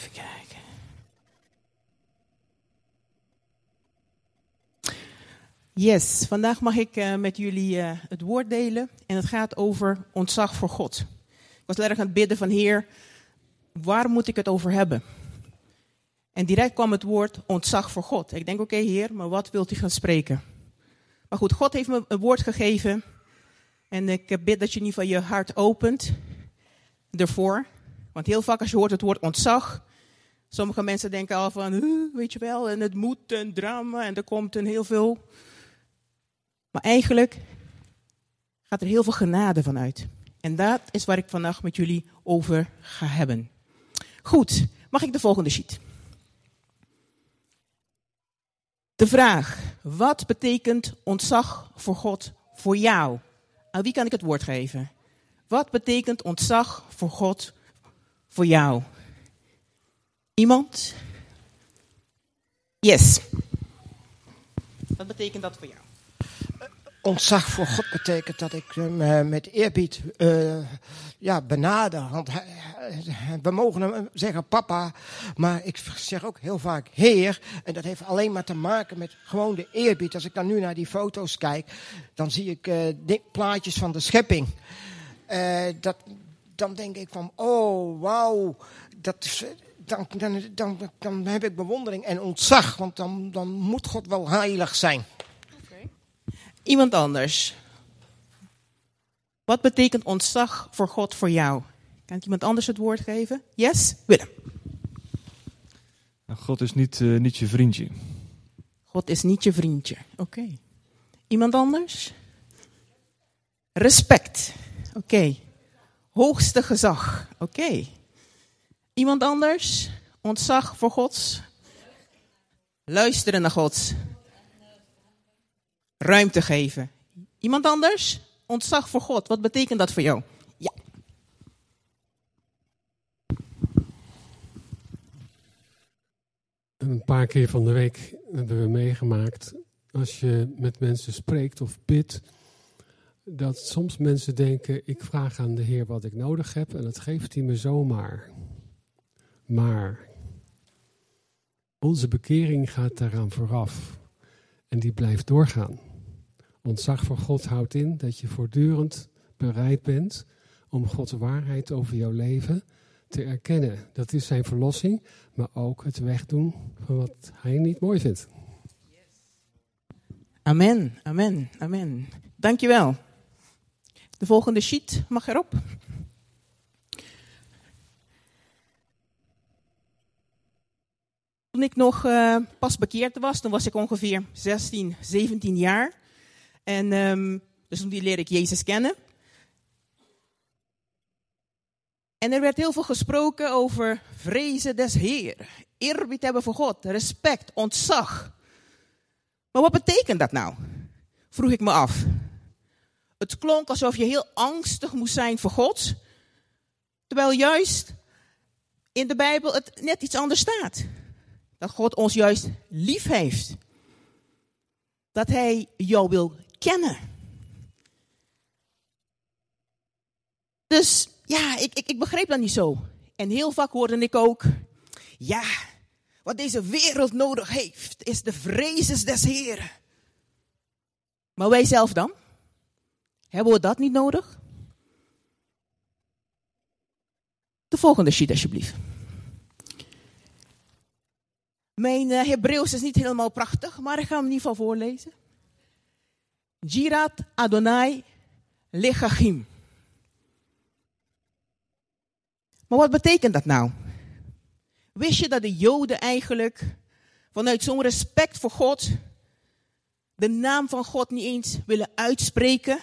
Even kijken. Yes, vandaag mag ik uh, met jullie uh, het woord delen. En het gaat over ontzag voor God. Ik was erg aan het bidden van Heer, waar moet ik het over hebben? En direct kwam het woord ontzag voor God. Ik denk, oké Heer, maar wat wilt u gaan spreken? Maar goed, God heeft me een woord gegeven. En ik bid dat je ieder geval je hart opent ervoor. Want heel vaak als je hoort het woord ontzag, sommige mensen denken al van, weet je wel, en het moet een drama en er komt een heel veel. Maar eigenlijk gaat er heel veel genade vanuit. En dat is waar ik vandaag met jullie over ga hebben. Goed, mag ik de volgende sheet? De vraag, wat betekent ontzag voor God voor jou? Aan wie kan ik het woord geven? Wat betekent ontzag voor God voor jou? Iemand? Yes. Wat betekent dat voor jou? Ontzag voor God betekent dat ik hem uh, met eerbied uh, ja, benader. Want hij, we mogen hem zeggen papa, maar ik zeg ook heel vaak heer. En dat heeft alleen maar te maken met gewoon de eerbied. Als ik dan nu naar die foto's kijk, dan zie ik uh, plaatjes van de schepping. dat, dan denk ik van, oh wauw, dat dan, dan, dan, dan heb ik bewondering en ontzag. Want dan, dan moet God wel heilig zijn. Iemand anders. Wat betekent ontzag voor God voor jou? Kan ik iemand anders het woord geven? Yes? Willem. Nou, God is niet, uh, niet je vriendje. God is niet je vriendje. Oké. Okay. Iemand anders? Respect. Oké. Okay. Hoogste gezag. Oké. Okay. Iemand anders? Ontzag voor God? Luisteren naar God ruimte geven. Iemand anders? Ontzag voor God. Wat betekent dat voor jou? Ja. Een paar keer van de week hebben we meegemaakt, als je met mensen spreekt of bidt, dat soms mensen denken, ik vraag aan de Heer wat ik nodig heb en dat geeft hij me zomaar. Maar onze bekering gaat daaraan vooraf en die blijft doorgaan. Ontzag voor God houdt in dat je voortdurend bereid bent om Gods waarheid over jouw leven te erkennen. Dat is zijn verlossing, maar ook het wegdoen van wat hij niet mooi vindt. Amen, amen, amen. Dankjewel. De volgende sheet mag erop. Toen ik nog uh, pas bekeerd was, toen was ik ongeveer 16, 17 jaar. En um, dus toen leer ik Jezus kennen. En er werd heel veel gesproken over vrezen des Heer, eerbied hebben voor God, respect, ontzag. Maar wat betekent dat nou? Vroeg ik me af. Het klonk alsof je heel angstig moest zijn voor God, terwijl juist in de Bijbel het net iets anders staat. Dat God ons juist lief heeft. Dat Hij jou wil kennen. Dus ja, ik, ik, ik begreep dat niet zo. En heel vaak hoorde ik ook, ja, wat deze wereld nodig heeft, is de vrezes des Heren. Maar wij zelf dan? Hebben we dat niet nodig? De volgende sheet alsjeblieft. Mijn uh, Hebreeuws is niet helemaal prachtig, maar ik ga hem ieder geval voorlezen. Jirat Adonai Lechachim. Maar wat betekent dat nou? Wist je dat de Joden eigenlijk vanuit zo'n respect voor God de naam van God niet eens willen uitspreken?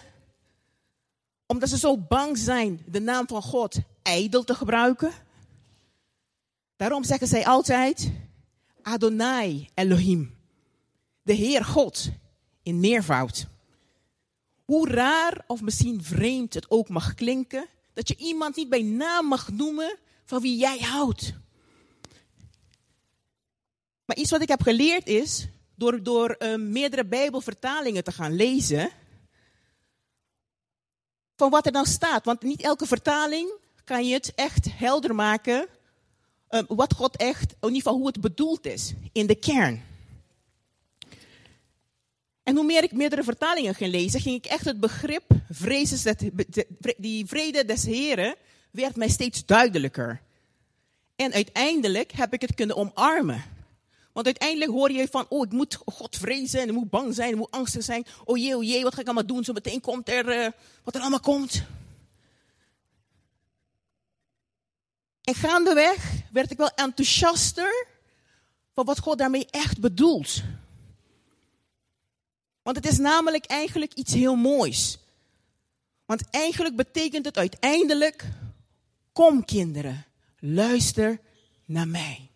Omdat ze zo bang zijn de naam van God ijdel te gebruiken? Daarom zeggen zij altijd Adonai Elohim, de Heer God in meervoud. Hoe raar of misschien vreemd het ook mag klinken, dat je iemand niet bij naam mag noemen van wie jij houdt. Maar iets wat ik heb geleerd is, door, door uh, meerdere Bijbelvertalingen te gaan lezen, van wat er dan staat. Want niet elke vertaling kan je het echt helder maken eh, wat God echt, in ieder geval hoe het bedoeld is, in de kern. En hoe meer ik meerdere vertalingen ging lezen, ging ik echt het begrip vrezen, die vrede des Heren, werd mij steeds duidelijker. En uiteindelijk heb ik het kunnen omarmen. Want uiteindelijk hoor je van, oh, ik moet God vrezen en ik moet bang zijn, ik moet angstig zijn. Oh jee, oh jee, wat ga ik allemaal doen? Zo meteen komt er, uh, wat er allemaal komt. En gaandeweg werd ik wel enthousiaster van wat God daarmee echt bedoelt. Want het is namelijk eigenlijk iets heel moois. Want eigenlijk betekent het uiteindelijk, kom kinderen, luister naar mij.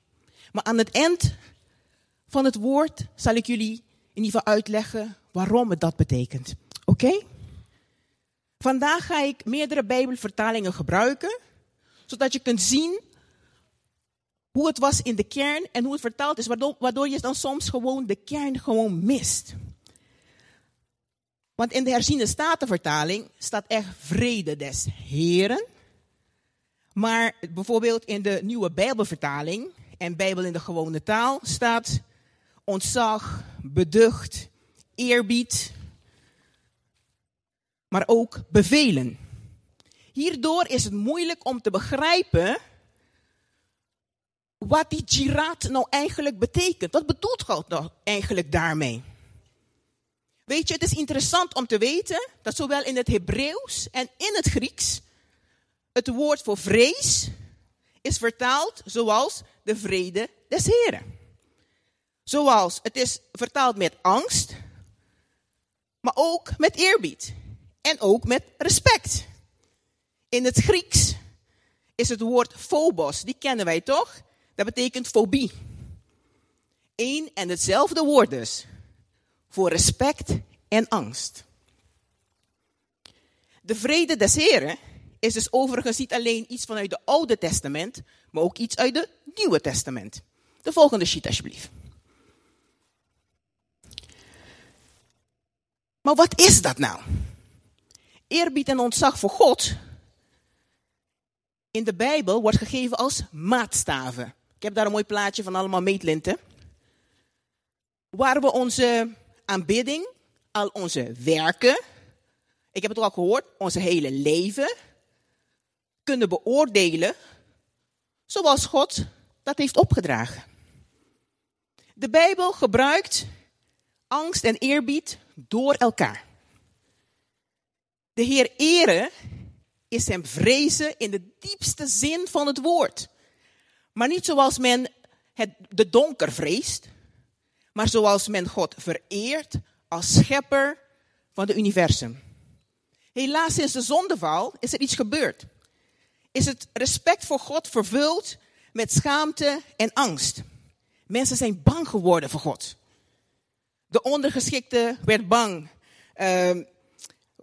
Maar aan het eind van het woord zal ik jullie in ieder geval uitleggen waarom het dat betekent. Oké? Vandaag ga ik meerdere Bijbelvertalingen gebruiken, zodat je kunt zien hoe het was in de kern en hoe het vertaald is, waardoor, waardoor je dan soms gewoon de kern gewoon mist. Want in de herziende statenvertaling staat echt vrede des Heren. Maar bijvoorbeeld in de nieuwe Bijbelvertaling en Bijbel in de gewone taal staat ontzag, beducht, eerbied, maar ook bevelen. Hierdoor is het moeilijk om te begrijpen wat die jiraat nou eigenlijk betekent. Wat bedoelt God nou eigenlijk daarmee? Weet je, het is interessant om te weten dat zowel in het Hebreeuws en in het Grieks het woord voor vrees is vertaald zoals de vrede des Heren. Zoals het is vertaald met angst, maar ook met eerbied en ook met respect. In het Grieks is het woord phobos, die kennen wij toch? Dat betekent fobie. Eén en hetzelfde woord dus. Voor respect en angst. De vrede des Heren is dus overigens niet alleen iets vanuit het Oude Testament, maar ook iets uit het Nieuwe Testament. De volgende sheet alsjeblieft. Maar wat is dat nou? Eerbied en ontzag voor God in de Bijbel wordt gegeven als maatstaven. Ik heb daar een mooi plaatje van allemaal meetlinten. Waar we onze aanbidding, al onze werken, ik heb het al gehoord, onze hele leven, kunnen beoordelen zoals God dat heeft opgedragen. De Bijbel gebruikt angst en eerbied door elkaar. De Heer eren is hem vrezen in de diepste zin van het woord. Maar niet zoals men het, de donker vreest, maar zoals men God vereert als schepper van het universum. Helaas sinds de zondeval is er iets gebeurd. Is het respect voor God vervuld met schaamte en angst. Mensen zijn bang geworden voor God. De ondergeschikte werd bang uh,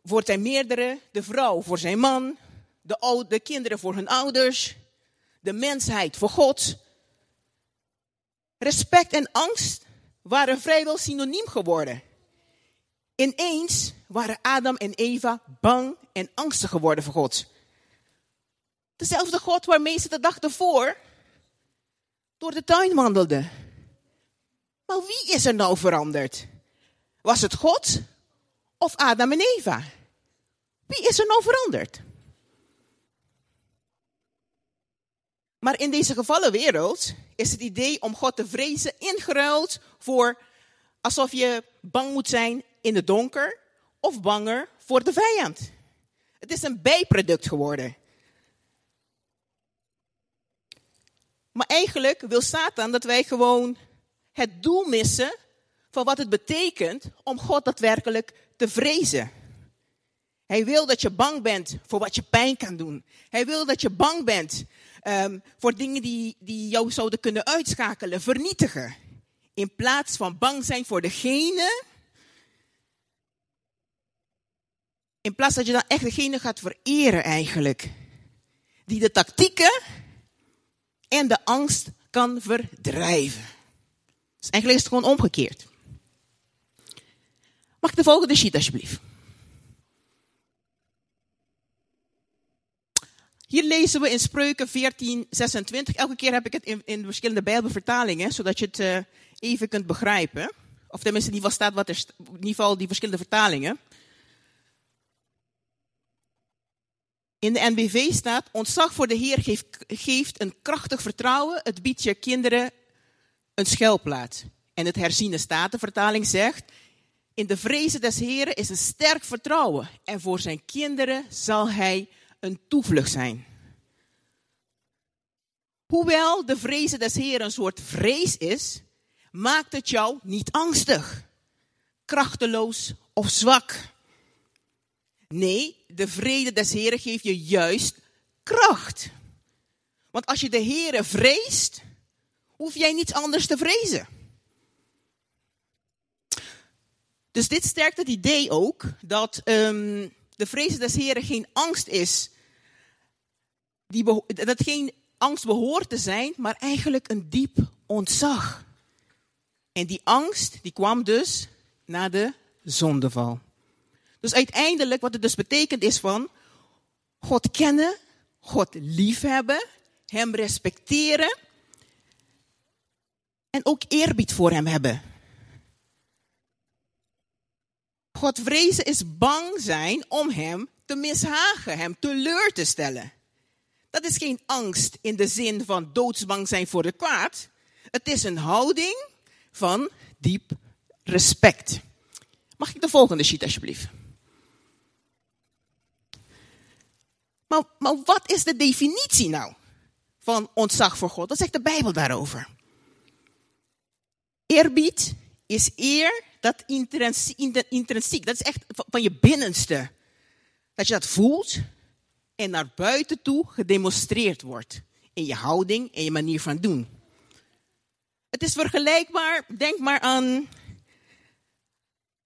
voor zijn meerdere, de vrouw voor zijn man, de, de kinderen voor hun ouders, de mensheid voor God. Respect en angst waren vrijwel synoniem geworden. Ineens waren Adam en Eva bang en angstig geworden voor God. Dezelfde God waarmee ze de dag ervoor door de tuin wandelden. Maar wie is er nou veranderd? Was het God of Adam en Eva? Wie is er nou veranderd? Maar in deze gevallen wereld is het idee om God te vrezen ingeruild voor alsof je bang moet zijn in het donker of banger voor de vijand. Het is een bijproduct geworden. Maar eigenlijk wil Satan dat wij gewoon het doel missen van wat het betekent om God daadwerkelijk te vrezen. Hij wil dat je bang bent voor wat je pijn kan doen. Hij wil dat je bang bent um, voor dingen die, die jou zouden kunnen uitschakelen, vernietigen. In plaats van bang zijn voor degene. In plaats dat je dan echt degene gaat vereren eigenlijk. Die de tactieken en de angst kan verdrijven. Dus eigenlijk is het gewoon omgekeerd. Mag ik de volgende sheet alsjeblieft? Hier lezen we in Spreuken 14, 26. Elke keer heb ik het in, in verschillende Bijbelvertalingen, zodat je het uh, even kunt begrijpen. Of tenminste, in ieder geval staat wat er, in ieder geval die verschillende vertalingen. In de NBV staat, ontzag voor de Heer geeft, geeft een krachtig vertrouwen. Het biedt je kinderen een schuilplaats. En het herziene statenvertaling zegt, in de vrezen des Heren is een sterk vertrouwen. En voor zijn kinderen zal hij een toevlucht zijn. Hoewel de vrezen des Heren een soort vrees is, maakt het jou niet angstig, krachteloos of zwak. Nee, de vrede des Heren geeft je juist kracht. Want als je de Heren vreest, hoef jij niets anders te vrezen. Dus dit sterkt het idee ook dat um, de vrezen des Heren geen angst is, die dat geen angst behoort te zijn, maar eigenlijk een diep ontzag. En die angst, die kwam dus na de zondeval. Dus uiteindelijk, wat het dus betekent is van God kennen, God liefhebben, Hem respecteren en ook eerbied voor Hem hebben. God vrezen is bang zijn om Hem te mishagen, Hem teleur te stellen. Dat is geen angst in de zin van doodsbang zijn voor het kwaad. Het is een houding van diep respect. Mag ik de volgende sheet alsjeblieft? Maar, maar wat is de definitie nou van ontzag voor God? Wat zegt de Bijbel daarover? Eerbied is eer dat intrinsiek, dat is echt van je binnenste. Dat je dat voelt en naar buiten toe gedemonstreerd wordt. In je houding en je manier van doen. Het is vergelijkbaar, denk maar aan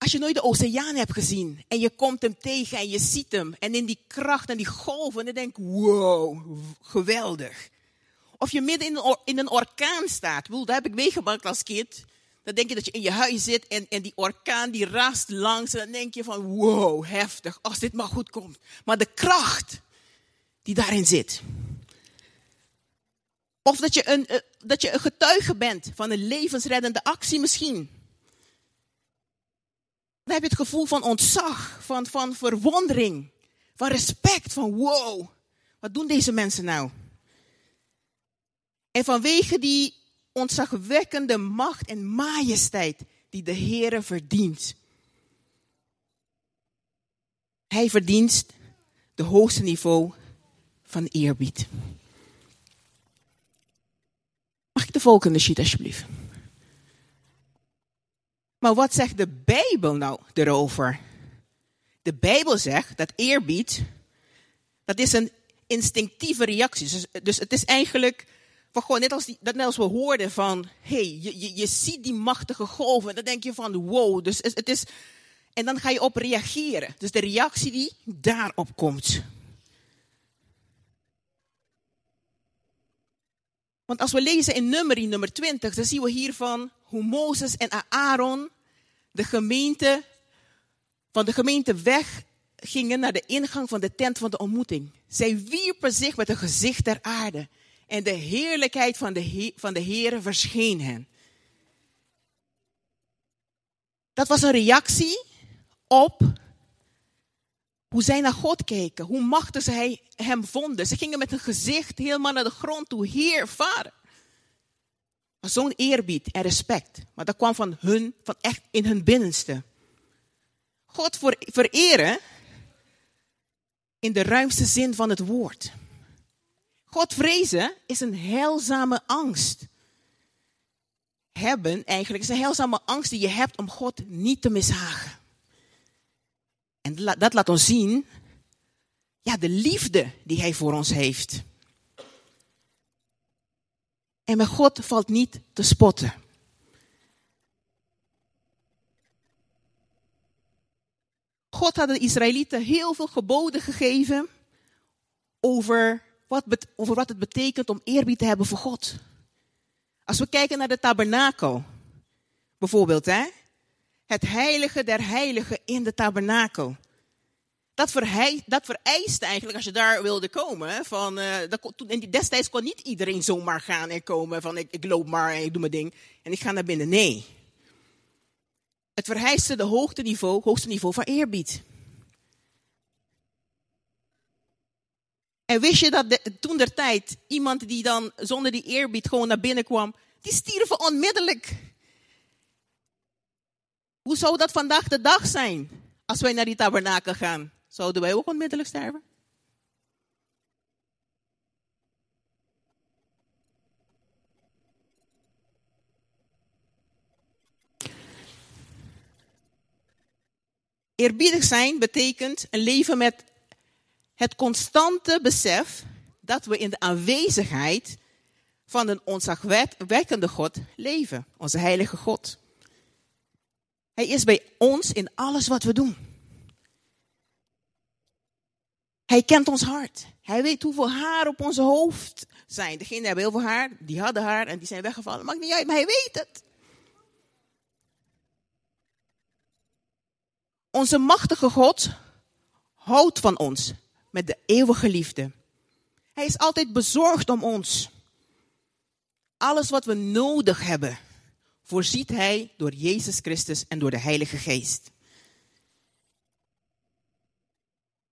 als je nooit de oceaan hebt gezien en je komt hem tegen en je ziet hem en in die kracht en die golven, dan denk je, wow, geweldig. Of je midden in een, orkaan staat. Bedoel, dat heb ik meegemaakt als kind. Dan denk je dat je in je huis zit en, en die orkaan die raast langs. En dan denk je van, wow, heftig, als dit maar goed komt. Maar de kracht die daarin zit. Of dat je een, eh, dat je een getuige bent van een levensreddende actie misschien. Dan heb je het gevoel van ontzag, van, van verwondering, van respect, van wow, wat doen deze mensen nou? En vanwege die ontzagwekkende macht en majesteit die de Heere verdient. Hij verdient de hoogste niveau van eerbied. Mag ik de volgende sheet alsjeblieft? Maar wat zegt de Bijbel nou erover? De Bijbel zegt dat eerbied, dat is een instinctieve reactie. Dus, dus het is eigenlijk van gewoon net als, dat net als we hoorden van, hey, je, je, je ziet die machtige golven. En dan denk je van, wow. Dus het is, en dan ga je op reageren. Dus de reactie die daarop komt. Want als we lezen in nummerie nummer 20, dan zien we hiervan hoe Mozes en Aaron de gemeente, van de gemeente weg gingen naar de ingang van de tent van de ontmoeting. Zij wierpen zich met een gezicht ter aarde en de heerlijkheid van de, van de verscheen hen. Dat was een reactie op hoe zij naar God keken, hoe machtig zij hem vonden. Ze gingen met een gezicht helemaal naar de grond toe. Heer, vader. Zo'n eerbied en respect. Maar dat kwam van hun, van echt in hun binnenste. God vereren in de ruimste zin van het woord. God vrezen is een heilzame angst. Hebben eigenlijk is een heilzame angst die je hebt om God niet te mishagen. En dat laat ons zien, ja, de liefde die Hij voor ons heeft. En met God valt niet te spotten. God had de Israëlieten heel veel geboden gegeven over wat, over wat het betekent om eerbied te hebben voor God. Als we kijken naar de tabernakel, bijvoorbeeld, hè? het heilige der heiligen in de tabernakel. Dat, dat vereist eigenlijk, als je daar wilde komen, van, uh, dat, destijds kon niet iedereen zomaar gaan en komen van ik, ik loop maar en ik doe mijn ding en ik ga naar binnen. Nee. Het vereiste de hoogste niveau, hoogste niveau van eerbied. En wist je dat toen der tijd iemand die dan zonder die eerbied gewoon naar binnen kwam, die stierven onmiddellijk. Hoe zou dat vandaag de dag zijn als wij naar die tabernakel gaan? Zouden wij ook onmiddellijk sterven? Eerbiedig zijn betekent een leven met het constante besef dat we in de aanwezigheid van een onzagwekkende God leven, onze heilige God. Hij is bij ons in alles wat we doen. Hij kent ons hart. Hij weet hoeveel haar op onze hoofd zijn. Degenen hebben heel veel haar, die hadden haar en die zijn weggevallen. Maakt niet uit, maar hij weet het. Onze machtige God houdt van ons met de eeuwige liefde. Hij is altijd bezorgd om ons. Alles wat we nodig hebben, voorziet Hij door Jezus Christus en door de Heilige Geest.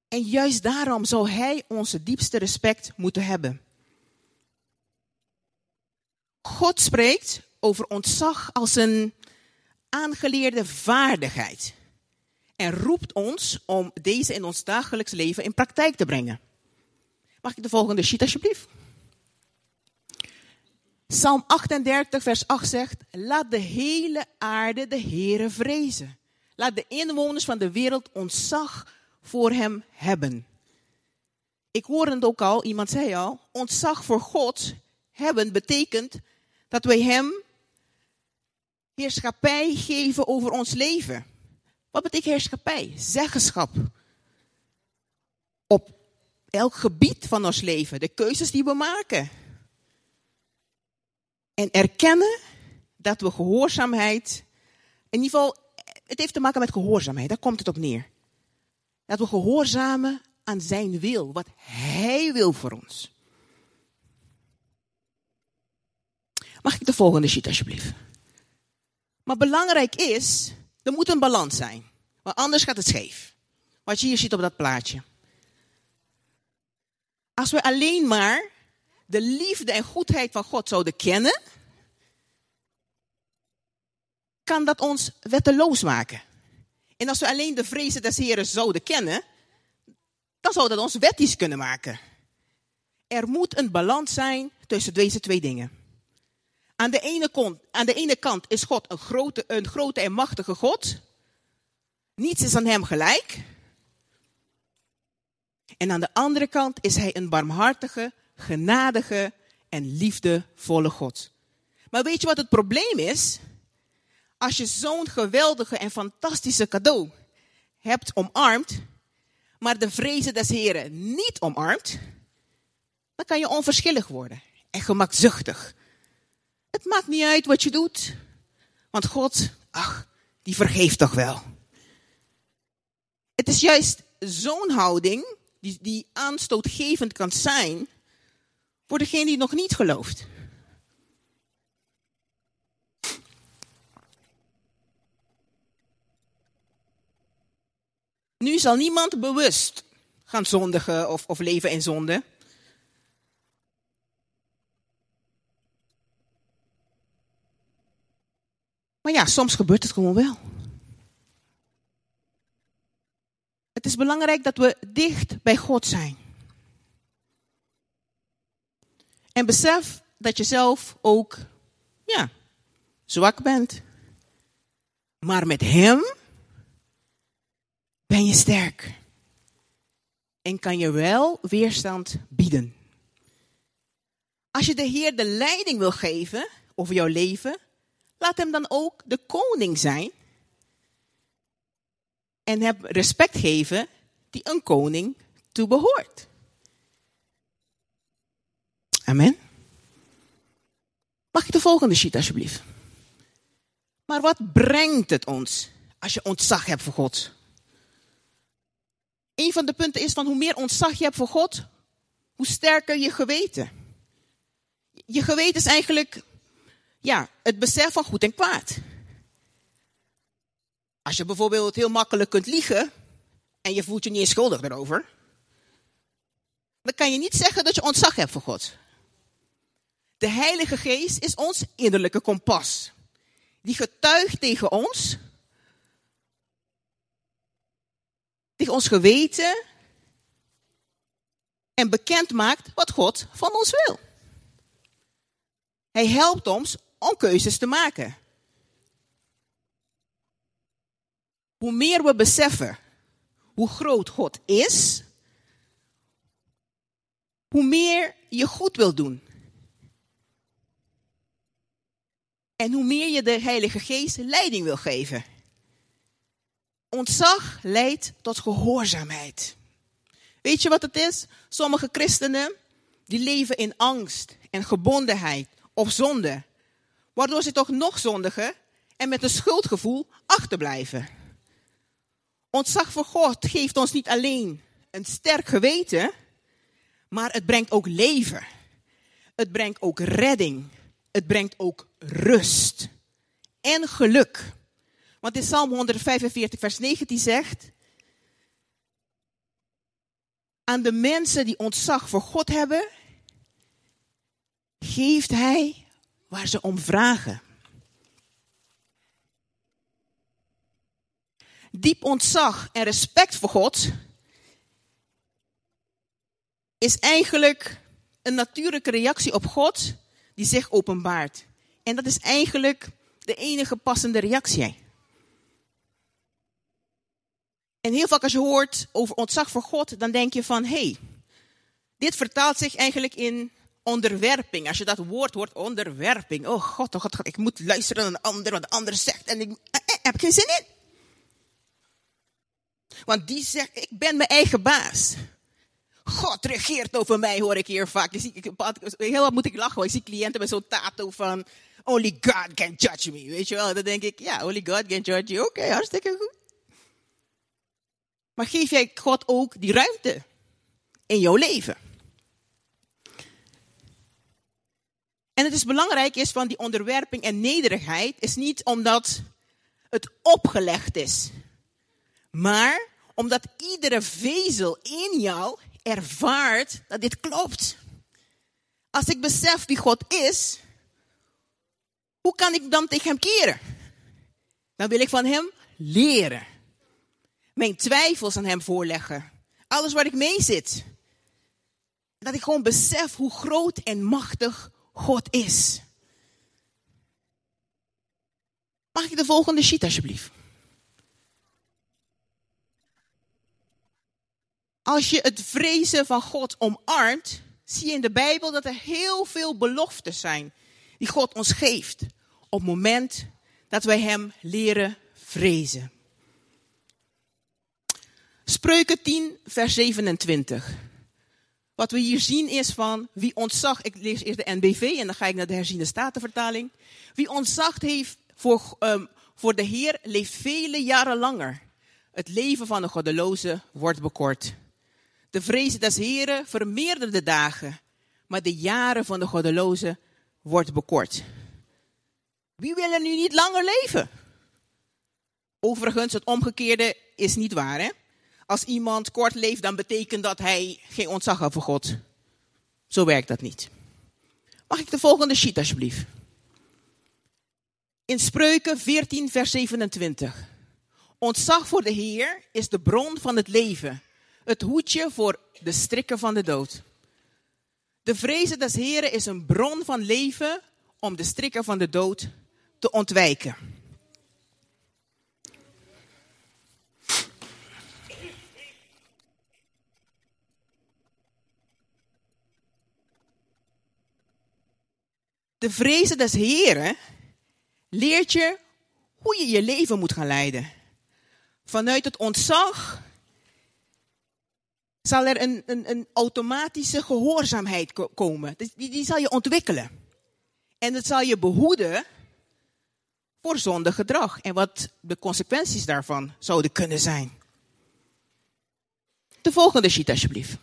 En juist daarom zou Hij onze diepste respect moeten hebben. God spreekt over ontzag als een aangeleerde vaardigheid en roept ons om deze in ons dagelijks leven in praktijk te brengen. Mag ik de volgende sheet alsjeblieft? Psalm 38, vers 8 zegt: Laat de hele aarde de Heere vrezen. Laat de inwoners van de wereld ontzag voor hem hebben. Ik hoorde het ook al, iemand zei al, ontzag voor God hebben betekent dat wij hem heerschappij geven over ons leven. Wat betekent heerschappij? Zeggenschap. Op elk gebied van ons leven, de keuzes die we maken. En erkennen dat we gehoorzaamheid, in ieder geval, het heeft te maken met gehoorzaamheid, daar komt het op neer. Dat we gehoorzamen aan zijn wil, wat hij wil voor ons. Mag ik de volgende sheet alsjeblieft? Maar belangrijk is er moet een balans zijn. Want anders gaat het scheef. Wat je hier ziet op dat plaatje. Als we alleen maar de liefde en goedheid van God zouden kennen, kan dat ons wetteloos maken. En als we alleen de vrezen des Heren zouden kennen, dan zou dat ons wettisch kunnen maken. Er moet een balans zijn tussen deze twee dingen. Aan de, ene kant, aan de ene kant is God een grote, een grote en machtige God. Niets is aan hem gelijk. En aan de andere kant is hij een barmhartige, genadige en liefdevolle God. Maar weet je wat het probleem is? Als je zo'n geweldige en fantastische cadeau hebt omarmd, maar de vrezen des Heren niet omarmt, dan kan je onverschillig worden en gemakzuchtig. Het maakt niet uit wat je doet. Want God, ach, die vergeeft toch wel. Het is juist zo'n houding die, die aanstootgevend kan zijn voor degene die nog niet gelooft. Nu zal niemand bewust gaan zondigen of, of leven in zonde. Maar ja, soms gebeurt het gewoon wel. Het is belangrijk dat we dicht bij God zijn. En besef dat je zelf ook, ja, zwak bent. Maar met Hem ben je sterk. En kan je wel weerstand bieden. Als je de Heer de leiding wil geven over jouw leven, Laat hem dan ook de koning zijn. En hem respect geven die een koning toebehoort. Amen. Mag ik de volgende sheet alsjeblieft? Maar wat brengt het ons als je ontzag hebt voor God? een van de punten is van hoe meer ontzag je hebt voor God, hoe sterker je geweten. Je geweten is eigenlijk ja, het besef van goed en kwaad. Als je bijvoorbeeld heel makkelijk kunt liegen en je voelt je niet eens schuldig daarover, dan kan je niet zeggen dat je ontzag hebt voor God. De Heilige Geest is ons innerlijke kompas. Die getuigt tegen ons, tegen ons geweten en bekend maakt wat God van ons wil. Hij helpt ons om keuzes te maken. Hoe meer we beseffen hoe groot God is, hoe meer je goed wil doen. En hoe meer je de Heilige Geest leiding wil geven. Ontzag leidt tot gehoorzaamheid. Weet je wat het is? Sommige christenen die leven in angst en gebondenheid of zonde, waardoor ze toch nog zondigen en met een schuldgevoel achterblijven. Ontzag voor God geeft ons niet alleen een sterk geweten, maar het brengt ook leven. Het brengt ook redding. Het brengt ook rust en geluk. Want in Psalm 145, vers 19 zegt: Aan de mensen die ontzag voor God hebben, geeft Hij waar ze om vragen. Diep ontzag en respect voor God is eigenlijk een natuurlijke reactie op God die zich openbaart. En dat is eigenlijk de enige passende reactie. En heel vaak als je hoort over ontzag voor God, dan denk je van, hé, hey, dit vertaalt zich eigenlijk in onderwerping. Als je dat woord hoort, onderwerping. Oh God, oh God, ik moet luisteren naar een ander, wat de ander zegt. En ik eh, eh, heb geen zin in. Want die zegt, ik ben mijn eigen baas. God regeert over mij, hoor ik hier vaak. Ik ik, heel wat moet ik lachen, ik zie cliënten met zo'n tato van... Only God can judge me, weet je wel. Dan denk ik, ja, only God can judge you. Oké, hartstikke goed. Maar geef jij God ook die ruimte in jouw leven? En het is belangrijk is van die onderwerping en nederigheid is niet omdat het opgelegd is, maar omdat iedere vezel in jou ervaart dat dit klopt. Als ik besef wie God is, hoe kan ik dan tegen hem keren? Dan wil ik van hem leren. Mijn twijfels aan hem voorleggen. Alles waar ik mee zit. Dat ik gewoon besef hoe groot en machtig God is. Mag ik de volgende sheet alsjeblieft? Als je het vrezen van God omarmt, zie je in de Bijbel dat er heel veel beloftes zijn die God ons geeft op het moment dat wij Hem leren vrezen. Spreuken 10, vers 27. Wat we hier zien is van wie ontzag, ik lees eerst de NBV en dan ga ik naar de herziende statenvertaling. Wie ontzag heeft voor, um, voor de Heer leeft vele jaren langer. Het leven van een goddeloze wordt bekort. De vrezen des Heren vermeerdert de dagen, maar de jaren van de goddeloze wordt bekort. Wie wil er nu niet langer leven? Overigens, het omgekeerde is niet waar. Hè? Als iemand kort leeft, dan betekent dat hij geen ontzag heeft voor God. Zo werkt dat niet. Mag ik de volgende sheet alsjeblieft? In Spreuken 14, vers 27. Ontzag voor de Heer is de bron van het leven het hoedje voor de strikken van de dood. De vrezen des Heren is een bron van leven om de strikken van de dood te ontwijken. De vrezen des Heren leert je hoe je je leven moet gaan leiden. Vanuit het ontzag zal er een, een, een automatische gehoorzaamheid komen. Die, die zal je ontwikkelen. En het zal je behoeden voor zondig gedrag en wat de consequenties daarvan zouden kunnen zijn. De volgende sheet alsjeblieft.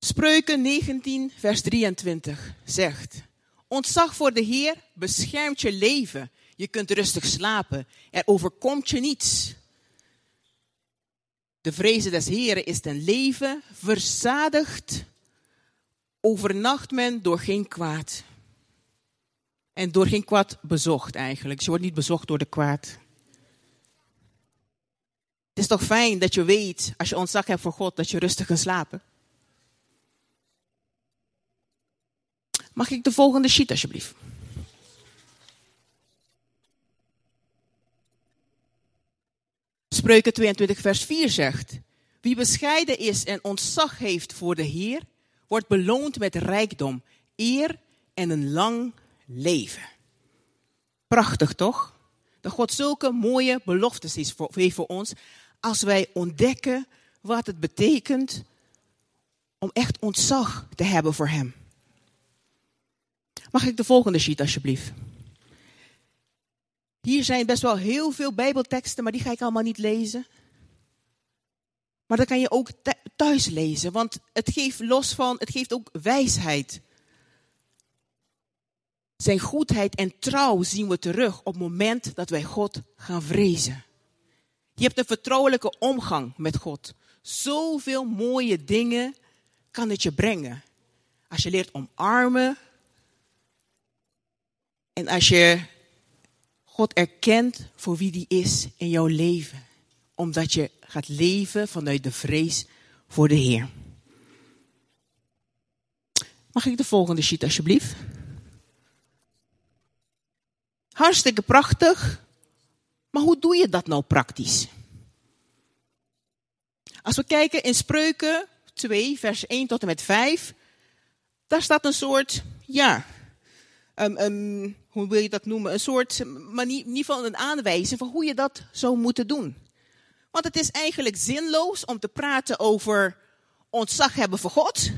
Spreuken 19, vers 23 zegt: Ontzag voor de Heer beschermt je leven. Je kunt rustig slapen. Er overkomt je niets. De vrezen des Heren is ten leven, verzadigd overnacht men door geen kwaad. En door geen kwaad bezocht eigenlijk. Je wordt niet bezocht door de kwaad. Het is toch fijn dat je weet, als je ontzag hebt voor God, dat je rustig kan slapen. Mag ik de volgende sheet alsjeblieft? Spreuken 22 vers 4 zegt, wie bescheiden is en ontzag heeft voor de Heer, wordt beloond met rijkdom, eer en een lang leven. Prachtig toch? Dat God zulke mooie beloftes voor, heeft voor ons als wij ontdekken wat het betekent om echt ontzag te hebben voor Hem. Mag ik de volgende sheet alsjeblieft? Hier zijn best wel heel veel Bijbelteksten, maar die ga ik allemaal niet lezen. Maar dat kan je ook thuis lezen, want het geeft los van, het geeft ook wijsheid. Zijn goedheid en trouw zien we terug op het moment dat wij God gaan vrezen. Je hebt een vertrouwelijke omgang met God. Zoveel mooie dingen kan het je brengen. Als je leert omarmen. En als je God erkent voor wie die is in jouw leven. Omdat je gaat leven vanuit de vrees voor de Heer. Mag ik de volgende sheet alsjeblieft? Hartstikke prachtig. Maar hoe doe je dat nou praktisch? Als we kijken in Spreuken 2, vers 1 tot en met 5, daar staat een soort, ja, um, hoe wil je dat noemen? Een soort, maar in ieder geval een aanwijzing van hoe je dat zou moeten doen. Want het is eigenlijk zinloos om te praten over ontzag hebben voor God.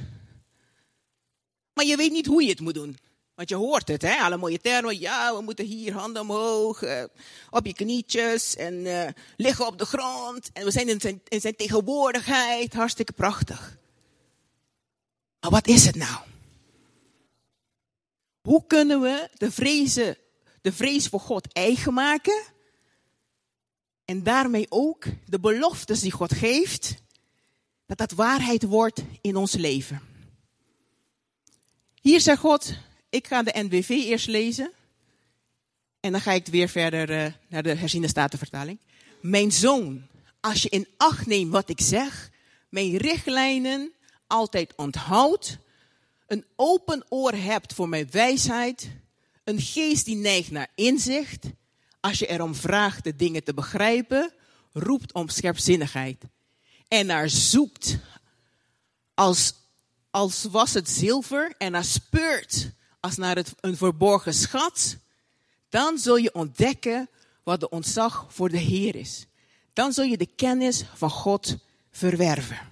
Maar je weet niet hoe je het moet doen. Want je hoort het, hè? alle mooie termen. Ja, we moeten hier handen omhoog, uh, op je knietjes en uh, liggen op de grond. En we zijn in zijn, in zijn tegenwoordigheid. Hartstikke prachtig. Maar wat is het nou? Hoe kunnen we de, vrezen, de vrees voor God eigen maken? En daarmee ook de beloftes die God geeft, dat dat waarheid wordt in ons leven. Hier zegt God, ik ga de NBV eerst lezen. En dan ga ik weer verder uh, naar de herziende statenvertaling. Mijn zoon, als je in acht neemt wat ik zeg, mijn richtlijnen altijd onthoudt, een open oor hebt voor mijn wijsheid, een geest die neigt naar inzicht, als je erom vraagt de dingen te begrijpen, roept om scherpzinnigheid. En naar zoekt als, als was het zilver en naar speurt als naar het, een verborgen schat, dan zul je ontdekken wat de ontzag voor de Heer is. Dan zul je de kennis van God verwerven.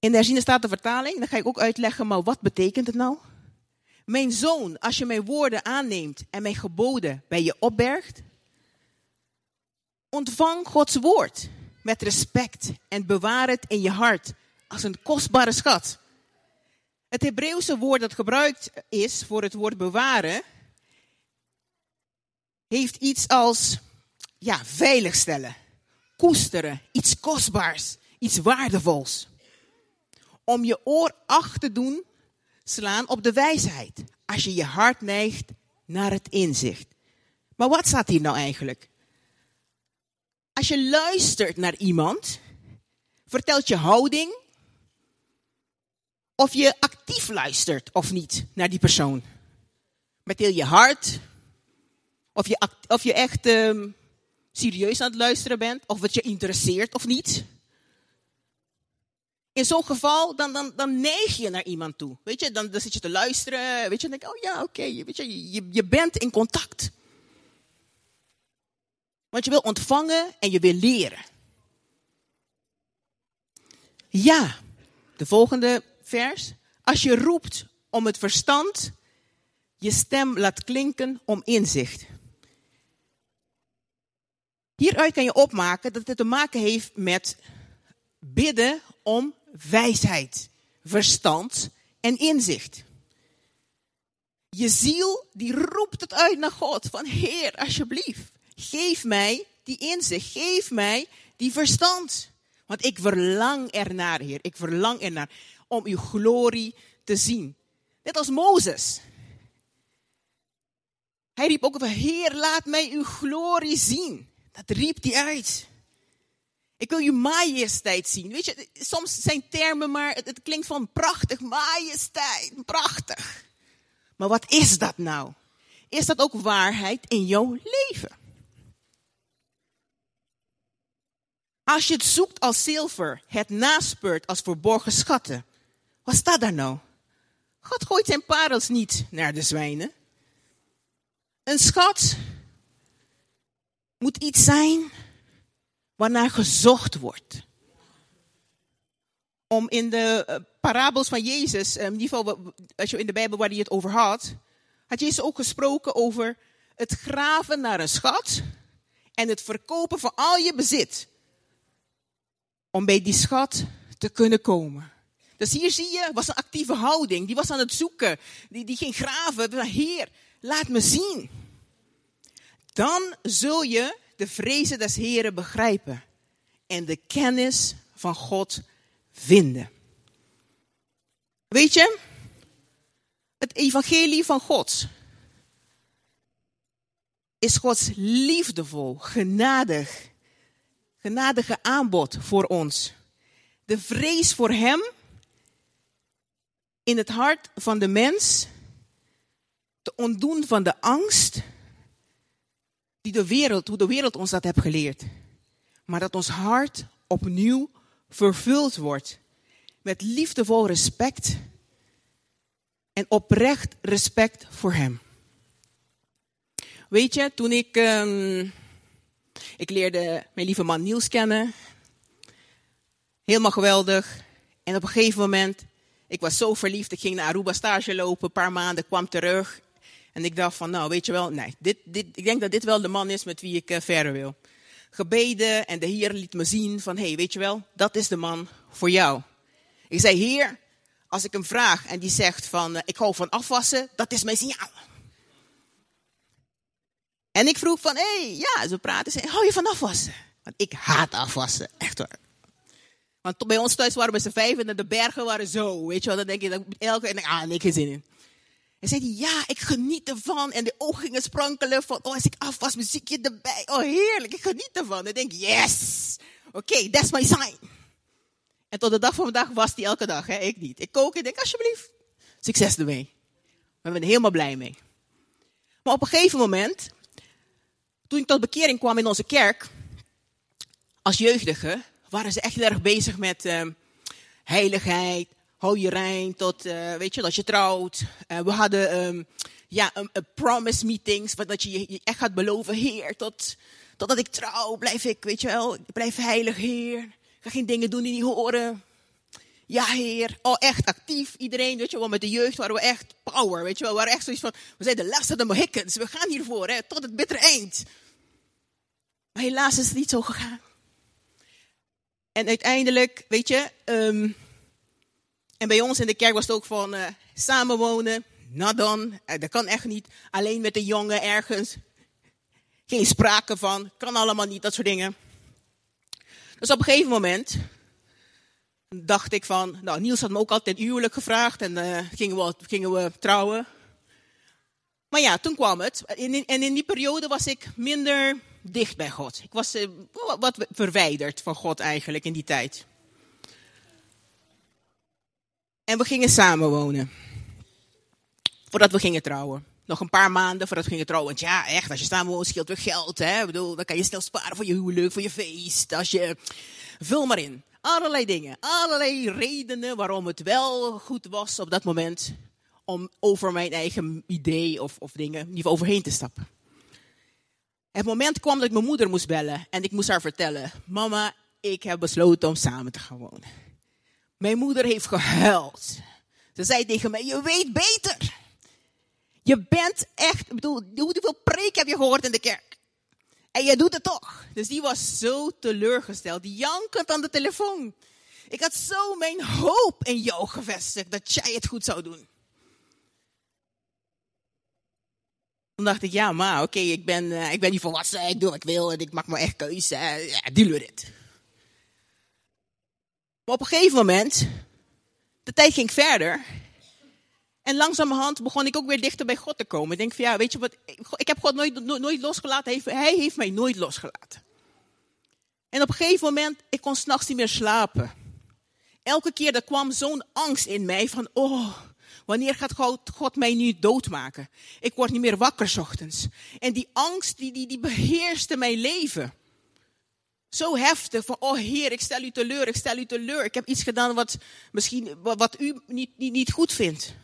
In de herziene staat de vertaling, dan ga ik ook uitleggen, maar wat betekent het nou? Mijn zoon, als je mijn woorden aanneemt en mijn geboden bij je opbergt, ontvang Gods woord met respect en bewaar het in je hart als een kostbare schat. Het Hebreeuwse woord dat gebruikt is voor het woord bewaren, heeft iets als ja, veiligstellen, koesteren, iets kostbaars, iets waardevols om je oor acht te doen slaan op de wijsheid. Als je je hart neigt naar het inzicht. Maar wat staat hier nou eigenlijk? Als je luistert naar iemand, vertelt je houding of je actief luistert of niet naar die persoon. Met je hart. Of je, of je echt um, serieus aan het luisteren bent. Of het je interesseert of niet. In zo'n geval, dan, dan, dan neig je naar iemand toe. Weet je, dan, dan zit je te luisteren. Weet je, dan denk je, oh ja, oké. Okay. je, je, je bent in contact. Want je wil ontvangen en je wil leren. Ja, de volgende vers. Als je roept om het verstand, je stem laat klinken om inzicht. Hieruit kan je opmaken dat het te maken heeft met bidden om wijsheid, verstand en inzicht. Je ziel die roept het uit naar God van Heer, alsjeblieft, geef mij die inzicht, geef mij die verstand. Want ik verlang ernaar, Heer, ik verlang ernaar om uw glorie te zien. Net als Mozes. Hij riep ook Heer, laat mij uw glorie zien. Dat riep hij uit. Ik wil uw majesteit zien. Weet je, soms zijn termen maar, het, het klinkt van prachtig, majesteit, prachtig. Maar wat is dat nou? Is dat ook waarheid in jouw leven? Als je het zoekt als zilver, het naspeurt als verborgen schatten. Wat staat daar nou? God gooit zijn parels niet naar de zwijnen. Een schat moet iets zijn waarnaar gezocht wordt. Om in de uh, parabels van Jezus, in ieder geval als je in de Bijbel waar hij het over had, had Jezus ook gesproken over het graven naar een schat en het verkopen van al je bezit. Om bij die schat te kunnen komen. Dus hier zie je, was een actieve houding. Die was aan het zoeken. Die, die ging graven. Heer, laat me zien. Dan zul je de vrezen des Heren begrijpen. En de kennis van God vinden. Weet je, het evangelie van God is Gods liefdevol, genadig, genadige aanbod voor ons. De vrees voor Hem in het hart van de mens te ontdoen van de angst de wereld, hoe de wereld ons dat heeft geleerd. Maar dat ons hart opnieuw vervuld wordt met liefdevol respect en oprecht respect voor Hem. Weet je, toen ik, um, ik leerde mijn lieve man Niels kennen, helemaal geweldig. En op een gegeven moment ik was zo verliefd. Ik ging naar Aruba stage lopen, een paar maanden, kwam terug. En ik dacht van, nou weet je wel, nee, dit, dit, ik denk dat dit wel de man is met wie ik uh, verder wil. Gebeden en de Heer liet me zien van, hé, hey, weet je wel, dat is de man voor jou. Ik zei, Heer, als ik hem vraag en die zegt van, uh, ik hou van afwassen, dat is mijn signaal. En ik vroeg van, hé, hey, ja, ze praten, zei, hou je van afwassen? Want ik haat afwassen, echt waar. Want bij ons thuis waren we z'n vijf en de bergen waren zo. Weet je wel, dan denk je, elke, en ah, nee, geen zin in. En zei hij, ja, ik geniet ervan. En de ogen gingen sprankelen van, oh, als ik af was, muziekje erbij. Oh, heerlijk, ik geniet ervan. En ik denk, yes, oké, that's my sign. En tot de dag van vandaag was hij elke dag, hè? ik niet. Ik kook en denk, alsjeblieft, succes ermee. We zijn er helemaal blij mee. Maar op een gegeven moment, toen ik tot bekering kwam in onze kerk, als jeugdige, waren ze echt erg bezig met uh, heiligheid. Hou je rein tot, uh, weet je, dat je trouwt. Uh, we hadden um, ja, een, promise meetings, dat je je echt gaat beloven, Heer, tot, totdat ik trouw, blijf ik, weet je wel, blijf heilig, Heer. Ik ga geen dingen doen die niet horen. Ja, Heer. Oh, echt actief. Iedereen, weet je wel, met de jeugd waren we echt power, weet je wel. We waren echt zoiets van, we zijn de laatste de Mohicans. We gaan hiervoor, hè, tot het bittere eind. Maar helaas is het niet zo gegaan. En uiteindelijk, weet je, um, en bij ons in de kerk was het ook van uh, samenwonen. Nou dan, uh, dat kan echt niet. Alleen met een jongen ergens. Geen sprake van, kan allemaal niet, dat soort dingen. Dus op een gegeven moment dacht ik van, nou Niels had me ook altijd huwelijk gevraagd en uh, gingen, we, gingen we trouwen. Maar ja, toen kwam het. En in, in die periode was ik minder dicht bij God. Ik was wat verwijderd van God eigenlijk in die tijd. En we gingen samenwonen. Voordat we gingen trouwen. Nog een paar maanden voordat we gingen trouwen. Want ja, echt, als je samenwoont scheelt weer geld. Hè? Ik bedoel, dan kan je snel sparen voor je huwelijk, voor je feest. Als je... Vul maar in. Allerlei dingen. Allerlei redenen waarom het wel goed was op dat moment. Om over mijn eigen idee of, of dingen niet overheen te stappen. Het moment kwam dat ik mijn moeder moest bellen en ik moest haar vertellen: Mama, ik heb besloten om samen te gaan wonen. Mijn moeder heeft gehuild. Ze zei tegen mij: Je weet beter. Je bent echt, ik bedoel, hoeveel preek heb je gehoord in de kerk? En je doet het toch. Dus die was zo teleurgesteld, jankend aan de telefoon. Ik had zo mijn hoop in jou gevestigd dat jij het goed zou doen. Toen dacht ik, ja, maar oké, ik, ben, uh, ik ben niet volwassen, ik doe wat ik wil en ik maak mijn echt keuze. Ja, deal with it. Maar op een gegeven moment, de tijd ging verder. En langzamerhand begon ik ook weer dichter bij God te komen. Ik denk van ja, weet je wat, ik heb God nooit, nooit losgelaten. Hij heeft mij nooit losgelaten. En op een gegeven moment, ik kon s'nachts niet meer slapen. Elke keer er kwam zo'n angst in mij van, oh, wanneer gaat God, God mij nu doodmaken? Ik word niet meer wakker s ochtends. En die angst, die, die, die beheerste mijn leven. Zo heftig van, oh Heer, ik stel u teleur, ik stel u teleur. Ik heb iets gedaan wat misschien, wat u niet, niet, niet goed vindt.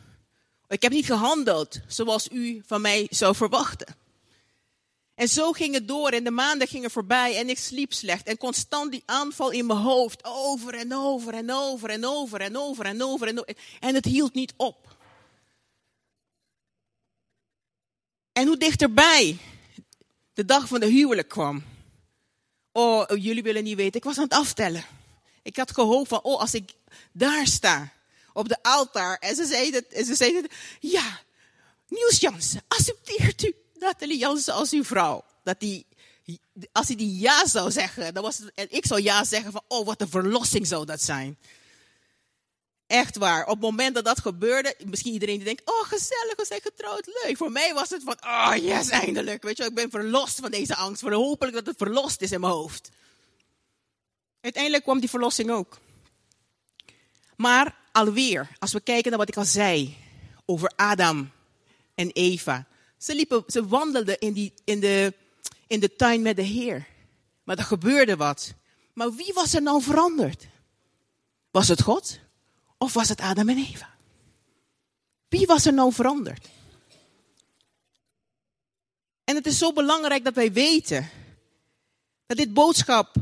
Ik heb niet gehandeld zoals u van mij zou verwachten. En zo ging het door en de maanden gingen voorbij en ik sliep slecht. En constant die aanval in mijn hoofd, over en over en over en over en over en over en over. En het hield niet op. En hoe dichterbij de dag van de huwelijk kwam. Oh, jullie willen niet weten, ik was aan het aftellen. Ik had gehoopt van, oh, als ik daar sta, op de altaar. En ze zeiden, en ze zeiden ja, Niels Jansen, accepteert u Nathalie Jansen als uw vrouw? Dat die, als hij die ja zou zeggen, dan was en ik zou ja zeggen van, oh, wat een verlossing zou dat zijn. Echt waar. Op het moment dat dat gebeurde, misschien iedereen die denkt, oh gezellig, we zijn getrouwd, leuk. Voor mij was het van, oh yes, eindelijk. Weet je, ik ben verlost van deze angst. Voor hopelijk dat het verlost is in mijn hoofd. Uiteindelijk kwam die verlossing ook. Maar alweer, als we kijken naar wat ik al zei over Adam en Eva. Ze, liepen, ze wandelden in, die, in, de, in de tuin met de Heer. Maar er gebeurde wat. Maar wie was er nou veranderd? Was het God of was het Adam en Eva? Wie was er nou veranderd? En het is zo belangrijk dat wij weten dat dit boodschap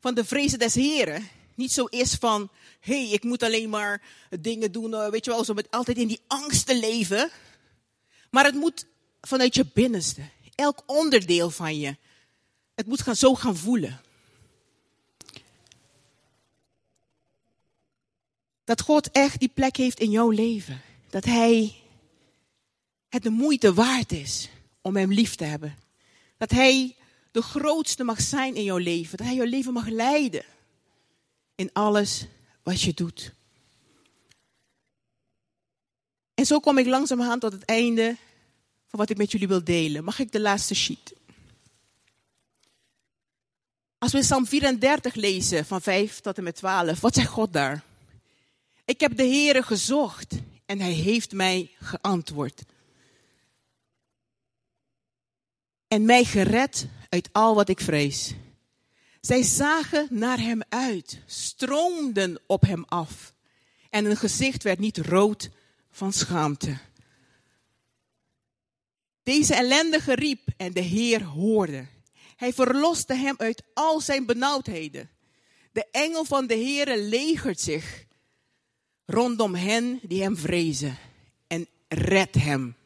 van de vrezen des Heren niet zo is van hey, ik moet alleen maar dingen doen, eh, weet je wel, zo met altijd in die angst te leven. Maar het moet vanuit je binnenste, elk onderdeel van je, het moet gaan, zo gaan voelen. Dat God echt die plek heeft in jouw leven. Dat Hij het de moeite waard is om Hem lief te hebben. Dat Hij de grootste mag zijn in jouw leven. Dat Hij jouw leven mag leiden. In alles wat je doet. En zo kom ik langzamerhand tot het einde van wat ik met jullie wil delen. Mag ik de laatste sheet? Als we Psalm 34 lezen, van 5 tot en met 12, wat zegt God daar? Ik heb de Heere gezocht en hij heeft mij geantwoord. En mij gered uit al wat ik vrees. Zij zagen naar hem uit, stroomden op hem af. En hun gezicht werd niet rood van schaamte. Deze ellendige riep en de Heer hoorde. Hij verloste hem uit al zijn benauwdheden. De engel van de Heere legert zich rondom hen die hem vrezen en red hem.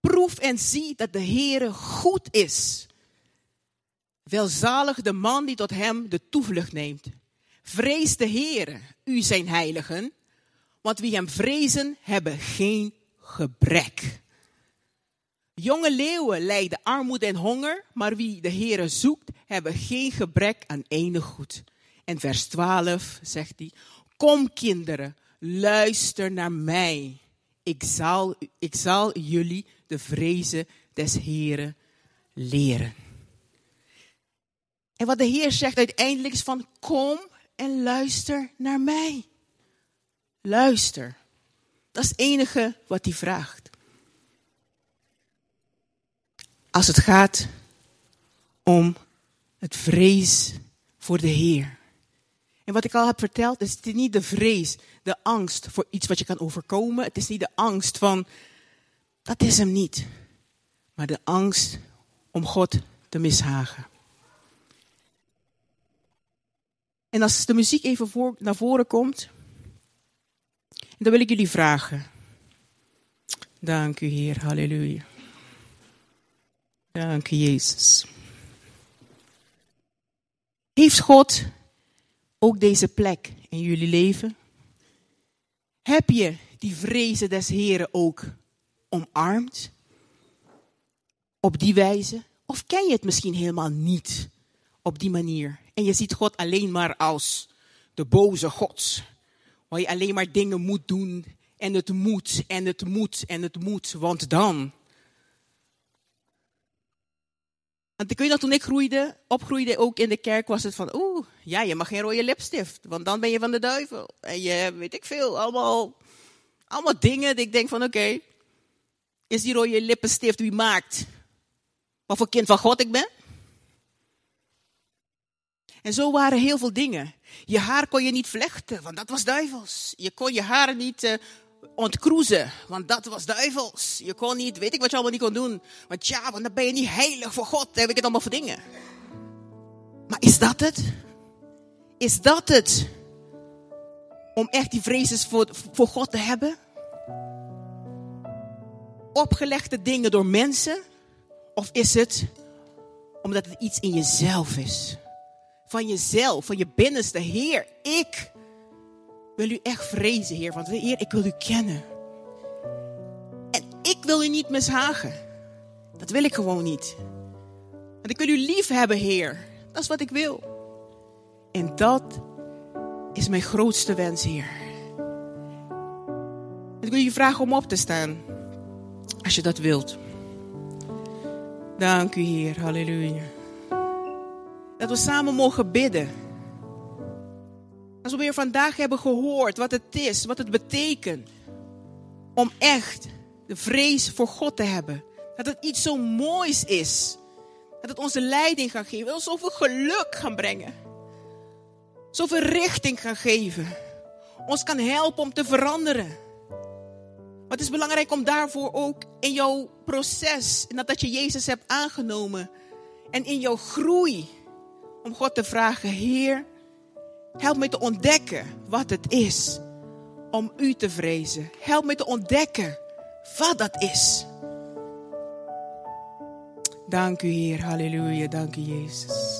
Proef en zie dat de Heere goed is Welzalig de man die tot hem de toevlucht neemt. Vrees de Heere, u zijn heiligen, want wie hem vrezen hebben geen gebrek. Jonge leeuwen lijden armoede en honger, maar wie de Heere zoekt, hebben geen gebrek aan enig goed. En vers 12 zegt hij, kom kinderen, luister naar mij. Ik zal, ik zal jullie de vrezen des Heeren leren. En wat de Heer zegt uiteindelijk is van kom en luister naar mij. Luister. Dat is het enige wat hij vraagt. Als het gaat om het vrees voor de Heer. En wat ik al heb verteld, is het is niet de vrees, de angst voor iets wat je kan overkomen. Het is niet de angst van, dat is hem niet. Maar de angst om God te mishagen. En als de muziek even voor, naar voren komt, dan wil ik jullie vragen. Dank u, Heer. Halleluja. Dank u, Jezus. Heeft God ook deze plek in jullie leven? Heb je die vrezen des Heren ook omarmd? Op die wijze? Of ken je het misschien helemaal niet op die manier? En je ziet God alleen maar als de boze God. Waar je alleen maar dingen moet doen. En het moet, en het moet, en het moet. Want dan. Want ik weet dat toen ik groeide, opgroeide ook in de kerk, was het van, oeh, ja, je mag geen rode lipstift, want dan ben je van de duivel. En je, weet ik veel, allemaal, allemaal dingen dat ik denk van, oké, is die rode lippenstift wie maakt wat voor kind van God ik ben? En zo waren heel veel dingen. Je haar kon je niet vlechten, want dat was duivels. Je kon je haar niet uh, ontkroezen, want dat was duivels. Je kon niet, weet ik wat je allemaal niet kon doen. Want ja, want dan ben je niet heilig voor God. Dan heb ik het allemaal voor dingen. Maar is dat het? Is dat het? Om echt die vrees voor, voor God te hebben? Opgelegde dingen door mensen? Of is het omdat het iets in jezelf is? Van jezelf, van je binnenste. Heer, ik wil u echt vrezen, Heer. Want Heer, ik wil u kennen. En ik wil u niet mishagen. Dat wil ik gewoon niet. Want ik wil u lief hebben, Heer. Dat is wat ik wil. En dat is mijn grootste wens, Heer. Ik wil je vragen om op te staan. Als je dat wilt. Dank u, Heer. Halleluja. Dat we samen mogen bidden. Als we weer vandaag hebben gehoord wat het is, wat het betekent. Om echt de vrees voor God te hebben. Dat het iets zo moois is. Dat het onze leiding gaat geven. Het zoveel geluk gaan brengen. Zoveel richting gaan geven. Ons kan helpen om te veranderen. Maar het is belangrijk om daarvoor ook in jouw proces, nadat je Jezus hebt aangenomen en in jouw groei, om God te vragen, Heer, help mij te ontdekken wat het is om U te vrezen. Help mij te ontdekken wat dat is. Dank u, Heer. Halleluja. Dank u, Jezus.